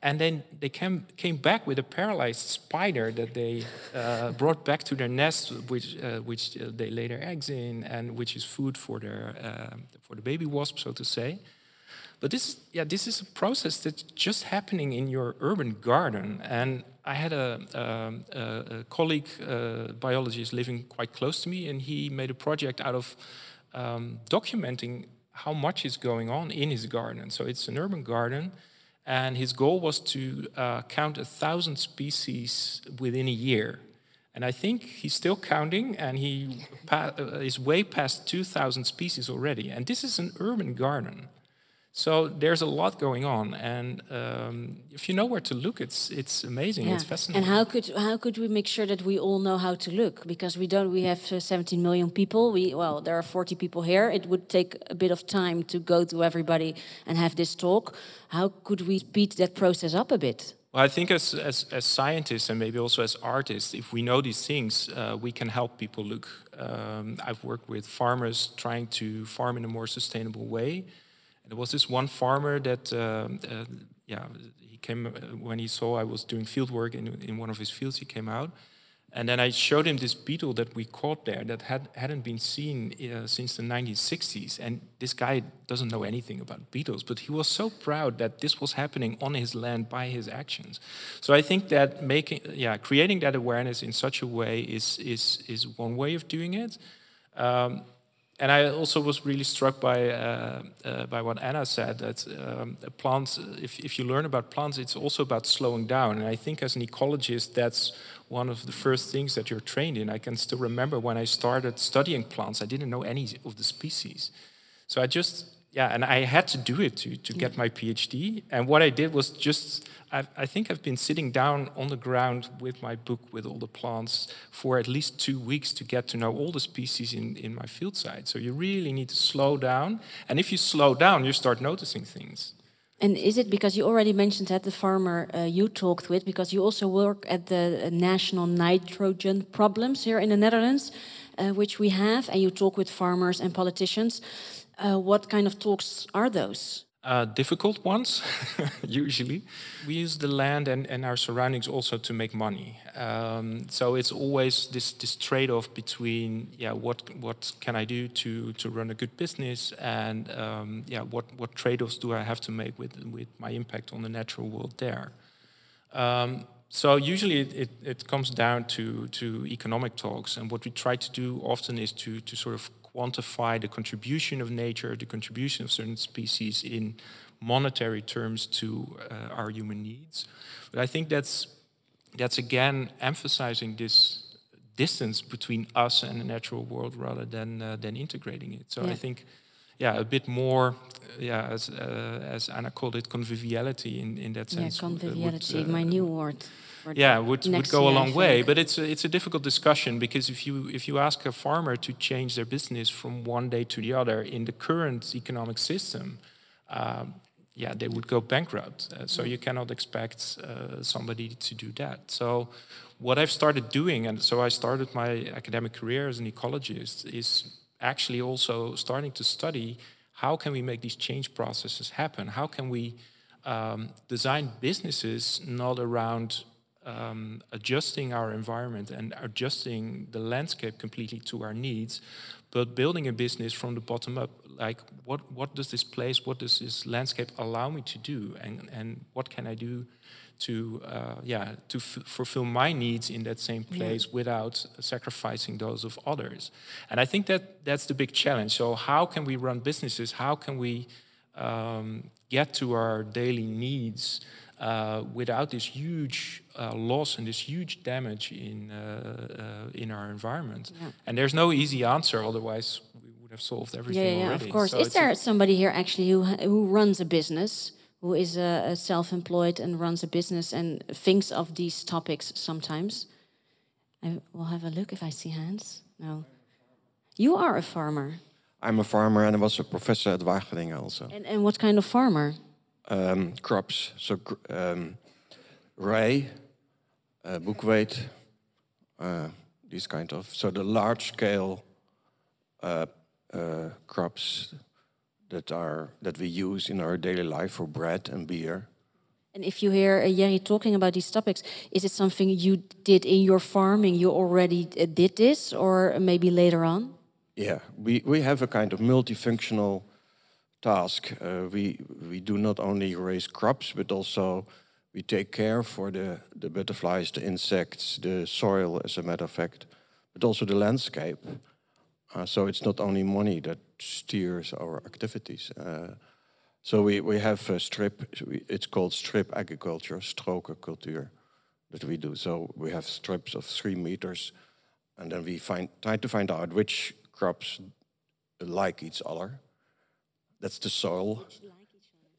and then they came, came back with a paralyzed spider that they uh, brought back to their nest, which, uh, which uh, they lay their eggs in, and which is food for, their, uh, for the baby wasp, so to say. But this, yeah, this is a process that's just happening in your urban garden. And I had a, um, a, a colleague, uh, biologist, living quite close to me, and he made a project out of um, documenting how much is going on in his garden. So it's an urban garden, and his goal was to uh, count a thousand species within a year. And I think he's still counting, and he uh, is way past 2,000 species already. And this is an urban garden. So there's a lot going on, and um, if you know where to look, it's it's amazing. Yeah. It's fascinating. And how could how could we make sure that we all know how to look? Because we don't. We have uh, 17 million people. We well, there are 40 people here. It would take a bit of time to go to everybody and have this talk. How could we speed that process up a bit? Well, I think as, as, as scientists and maybe also as artists, if we know these things, uh, we can help people look. Um, I've worked with farmers trying to farm in a more sustainable way. There was this one farmer that, uh, uh, yeah, he came uh, when he saw I was doing field work in, in one of his fields. He came out, and then I showed him this beetle that we caught there that had hadn't been seen uh, since the 1960s. And this guy doesn't know anything about beetles, but he was so proud that this was happening on his land by his actions. So I think that making, yeah, creating that awareness in such a way is is is one way of doing it. Um, and I also was really struck by uh, uh, by what Anna said that um, plants. If if you learn about plants, it's also about slowing down. And I think as an ecologist, that's one of the first things that you're trained in. I can still remember when I started studying plants, I didn't know any of the species, so I just yeah, and I had to do it to to get my PhD. And what I did was just I've, i think I've been sitting down on the ground with my book with all the plants for at least two weeks to get to know all the species in, in my field site. So you really need to slow down. And if you slow down, you start noticing things. And is it because you already mentioned that the farmer uh, you talked with, because you also work at the uh, national nitrogen problems here in the Netherlands, uh, which we have, and you talk with farmers and politicians. Uh, what kind of talks are those? uh, difficult ones, [LAUGHS] usually. We use the land and, and our surroundings also to make money. Um, so it's always this, this trade off between, yeah, what, what can I do to, to run a good business and, um, yeah, what, what trade offs do I have to make with, with my impact on the natural world there. Um, so usually it, it, it, comes down to, to economic talks, and what we try to do often is to, to sort of quantify the contribution of nature, the contribution of certain species in monetary terms to uh, our human needs. But I think that's that's again emphasizing this distance between us and the natural world rather than uh, than integrating it. So Yeah. I think, yeah, a bit more, yeah, as uh, as Anna called it, conviviality in in that sense. would, uh, would, conviviality, uh, my new word. yeah, would, would go a year, I long way. But it's a, it's a difficult discussion because if you if you ask a farmer to change their business from one day to the other in the current economic system, um, yeah, they would go bankrupt. Uh, so you cannot expect uh, somebody to do that. So what I've started doing, and so I started my academic career as an ecologist, is actually also starting to study how can we make these change processes happen? How can we um, design businesses not around um, adjusting our environment and adjusting the landscape completely to our needs, but building a business from the bottom up. Like, what, what does this place, what does this landscape allow me to do, and, and what can I do to, uh, yeah, to fulfill my needs in that same place without sacrificing those of others? And I think that that's the big challenge. So, how can we run businesses? How can we um, get to our daily needs uh, without this huge uh, loss and this huge damage in uh, uh, in our environment. And there's no easy answer, otherwise we would have solved everything Yeah, yeah, already. of course. So is there somebody here actually who who runs a business, who is uh, uh, self-employed and runs a business and thinks of these topics sometimes? I will have a look if I see hands. No, you are a farmer, I'm a farmer and I was a professor at Wageningen also. and and what kind of farmer? Um, crops, so um, rye, uh, boekweed, uh, these kind of. So the large scale uh, uh, crops that are that we use in our daily life for bread and beer. And if you hear uh, Jerry talking about these topics, is it something you did in your farming? You already uh, did this, or maybe later on? Yeah, we, we have a kind of multifunctional task. Uh, we we do not only raise crops, but also we take care for the, the butterflies, the insects, the soil, as a matter of fact, but also the landscape. Uh, so it's not only money that steers our activities. Uh, so we, we have a strip, it's called strip agriculture, strokencultuur, that we do. So we have strips of three meters, and then we find try to find out which crops like each other. That's the soil.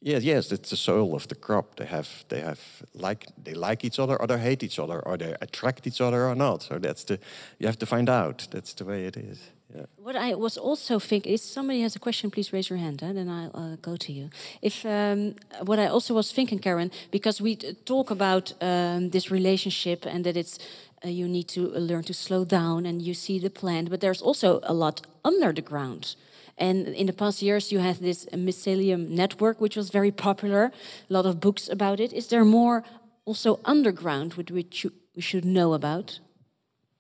Yes, yes, it's the soil of the crop. They have, they have like they like each other, or they hate each other, or they attract each other or not. So that's the you have to find out. That's the way it is. Yeah. What I was also thinking is somebody has a question, please raise your hand, and then I'll uh, go to you. If um, what I also was thinking, Karen, because we talk about um, this relationship and that it's uh, you need to learn to slow down and you see the plant, but there's also a lot under the ground. And in the past years, you had this mycelium network, which was very popular. A lot of books about it. Is there more also underground, which we should, we should know about?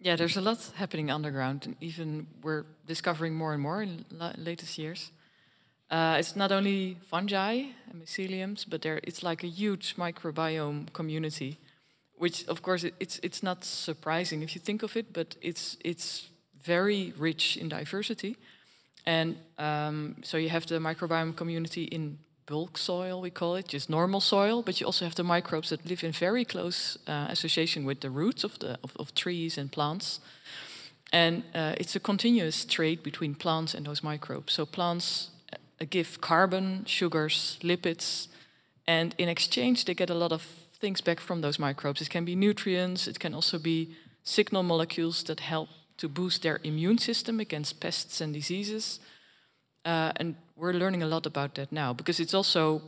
Yeah, there's a lot happening underground, and even we're discovering more and more in la- latest years. Uh, it's not only fungi and myceliums, but there it's like a huge microbiome community, which of course it, it's it's not surprising if you think of it, but it's it's very rich in diversity, and um, so you have the microbiome community in bulk soil, we call it, just normal soil, but you also have the microbes that live in very close uh, association with the roots of, the, of, of trees and plants. And uh, it's a continuous trade between plants and those microbes. So plants uh, give carbon, sugars, lipids, and in exchange they get a lot of things back from those microbes. It can be nutrients, it can also be signal molecules that help to boost their immune system against pests and diseases. Uh, and we're learning a lot about that now because it's also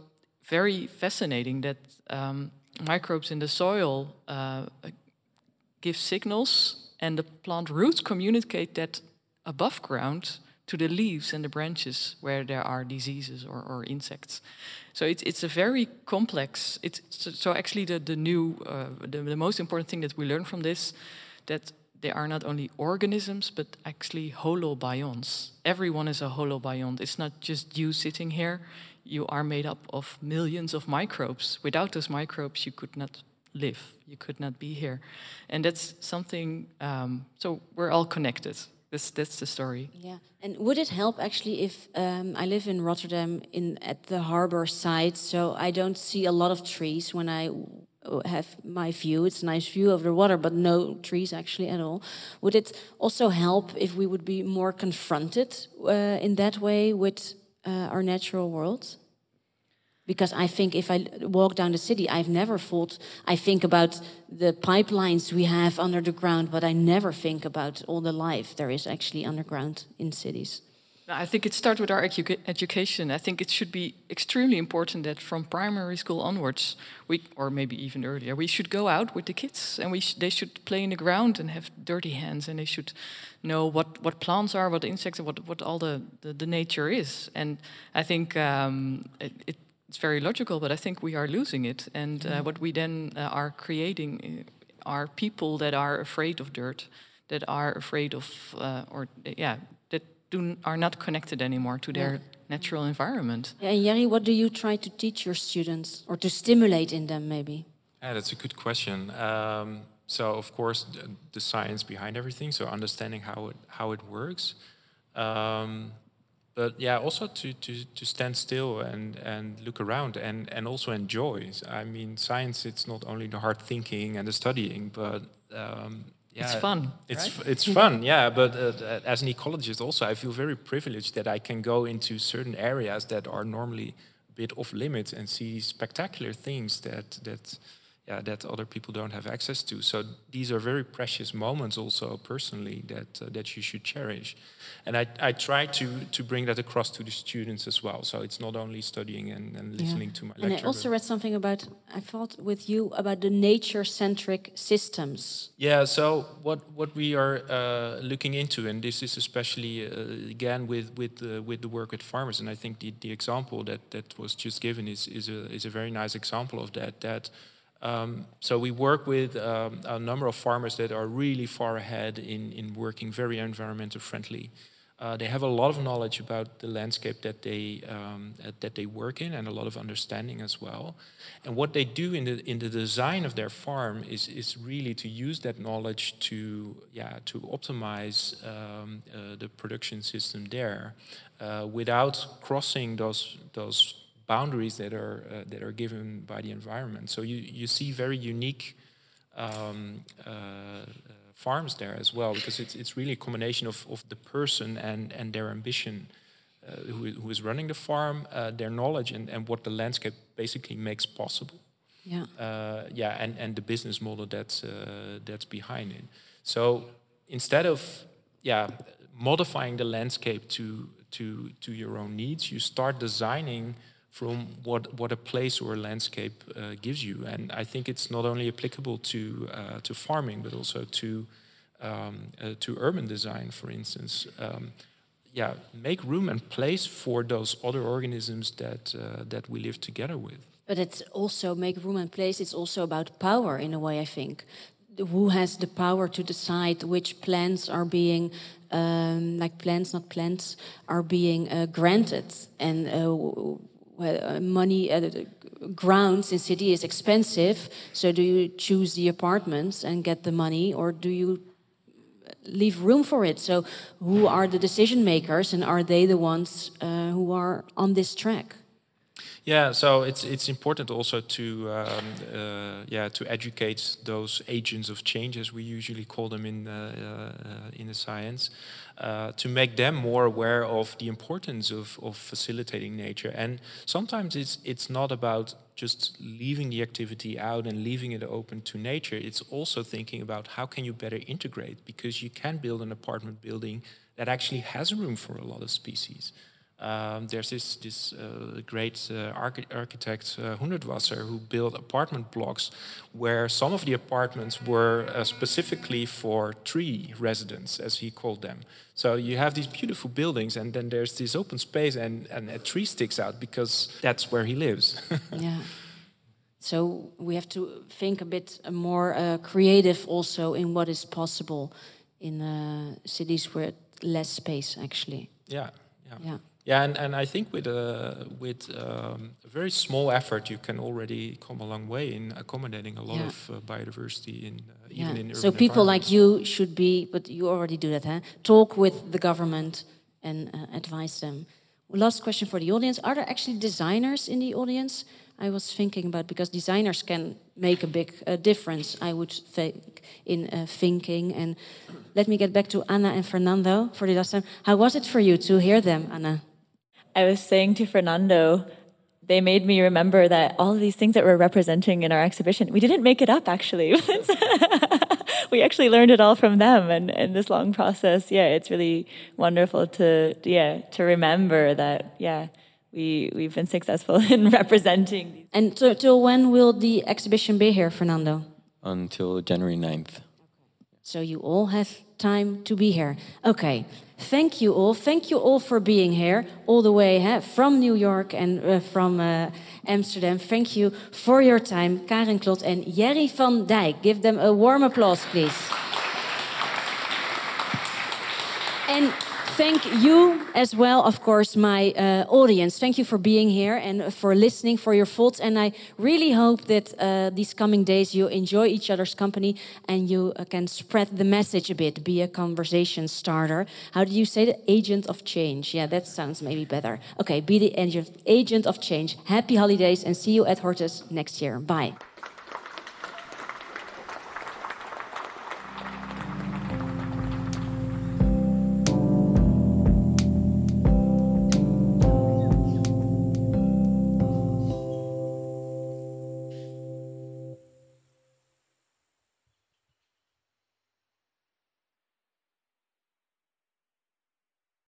very fascinating that um, microbes in the soil uh, give signals and the plant roots communicate that above ground to the leaves and the branches where there are diseases or, or insects. So it's, it's a very complex, it's, so, so actually the, the new, uh, the, the most important thing that we learn from this, that they are not only organisms, but actually holobionts. Everyone is a holobiont. It's not just you sitting here. You are made up of millions of microbes. Without those microbes, you could not live. You could not be here. And that's something, um, so we're all connected. That's, that's the story. Yeah, and would it help actually if um, I live in Rotterdam in at the harbor side, so I don't see a lot of trees when I have my view. It's a nice view of the water, but no trees actually at all. Would it also help if we would be more confronted uh, in that way with uh, our natural world? Because I think if I walk down the city, I've never thought, I think about the pipelines we have under the ground, but I never think about all the life there is actually underground in cities. I think it starts with our edu education. I think it should be extremely important that from primary school onwards, we, or maybe even earlier, we should go out with the kids and we sh they should play in the ground and have dirty hands and they should know what, what plants are, what insects are, what, what all the, the, the nature is. And I think um, it, it, it's very logical, but I think we are losing it. And uh, what we then uh, are creating uh, are people that are afraid of dirt, that are afraid of, uh, or yeah, do, are not connected anymore to their yeah. natural environment. Yeah, and Jerry, what do you try to teach your students or to stimulate in them, maybe? Yeah, that's a good question. Um, so, of course, the, the, science behind everything, so understanding how it how it works. Um, but yeah, also to, to, to stand still and, and look around and, and also enjoy. I mean, science, it's not only the hard thinking and the studying, but um, yeah, it's fun. It's right? it's fun, yeah. But uh, as an ecologist, also, I feel very privileged that I can go into certain areas that are normally a bit off limits and see spectacular things that that yeah, that other people don't have access to. So these are very precious moments, also personally, that uh, that you should cherish. And I, I try to to bring that across to the students as well. So it's not only studying and, and listening yeah. to my lecture. And I also read something about I thought with you about the nature-centric systems. Yeah. So what what we are uh, looking into, and this is especially uh, again with with uh, with the work with farmers, and I think the the example that that was just given is is a is a very nice example of that that um, so we work with um, a number of farmers that are really far ahead in, in working very environmental friendly. Uh, they have a lot of knowledge about the landscape that they um, uh, that they work in, and a lot of understanding as well. And what they do in the in the design of their farm is is really to use that knowledge to yeah to optimize um, uh, the production system there, uh, without crossing those those boundaries that are uh, that are given by the environment. So you you see very unique um, uh, farms there as well because it's it's really a combination of of the person and and their ambition. Uh, who, who is running the farm, uh, their knowledge, and, and what the landscape basically makes possible. Yeah. Uh, yeah, and, and the business model that's uh, that's behind it. So instead of yeah modifying the landscape to to to your own needs, you start designing from what, what a place or a landscape uh, gives you. And I think it's not only applicable to, uh, to farming, but also to, um, uh, to urban design, for instance. Um, yeah, make room and place for those other organisms that, uh, that we live together with. But it's also make room and place, it's also about power in a way, I think. Who has the power to decide which plants are being um, like plants, not plants, are being uh, granted, and uh, well, money uh, grounds in city is expensive. So do you choose the apartments and get the money, or do you leave room for it? So who are the decision makers, and are they the ones uh, who are on this track? Yeah, so it's it's important also to um, uh, yeah to educate those agents of change, as we usually call them in uh, uh, in the science, uh, to make them more aware of the importance of, of facilitating nature. And sometimes it's it's not about just leaving the activity out and leaving it open to nature. It's also thinking about how can you better integrate because you can build an apartment building that actually has room for a lot of species. Um, there's this this uh, great uh, archi architect uh, Hundertwasser who built apartment blocks where some of the apartments were uh, specifically for tree residents, as he called them. So you have these beautiful buildings, and then there's this open space, and, and a tree sticks out because that's where he lives. [LAUGHS] yeah. So we have to think a bit more uh, creative also in what is possible in uh, cities with less space, actually. Yeah. Yeah. yeah. Yeah, and, and I think with a with um, a very small effort, you can already come a long way in accommodating a lot yeah. of uh, biodiversity in uh, yeah. even in So people like you should be, but you already do that, huh? Talk with the government and uh, advise them. Last question for the audience: Are there actually designers in the audience? I was thinking about because designers can make a big uh, difference. I would think in uh, thinking and let me get back to Anna and Fernando for the last time. How was it for you to hear them, Anna? I was saying to Fernando, they made me remember that all of these things that we're representing in our exhibition, we didn't make it up actually. [LAUGHS] we actually learned it all from them and in this long process. Yeah, it's really wonderful to yeah, to remember that yeah, we we've been successful [LAUGHS] in representing. And till, till when will the exhibition be here, Fernando? Until January 9th. So you all have time to be here. Okay. Thank you all. Thank you all for being here all the way hè, from New York and uh, from uh, Amsterdam. Thank you for your time, Karen Kloth and Jerry van Dijk. Give them a warm applause, please. and thank you as well, of course, my uh, audience. Thank you for being here and for listening, for your thoughts. And I really hope that uh, these coming days you enjoy each other's company and you uh, can spread the message a bit, be a conversation starter. How do you say the agent of change? Yeah, that sounds maybe better. Okay, be the agent, agent of change. Happy holidays and see you at Hortus next year. Bye.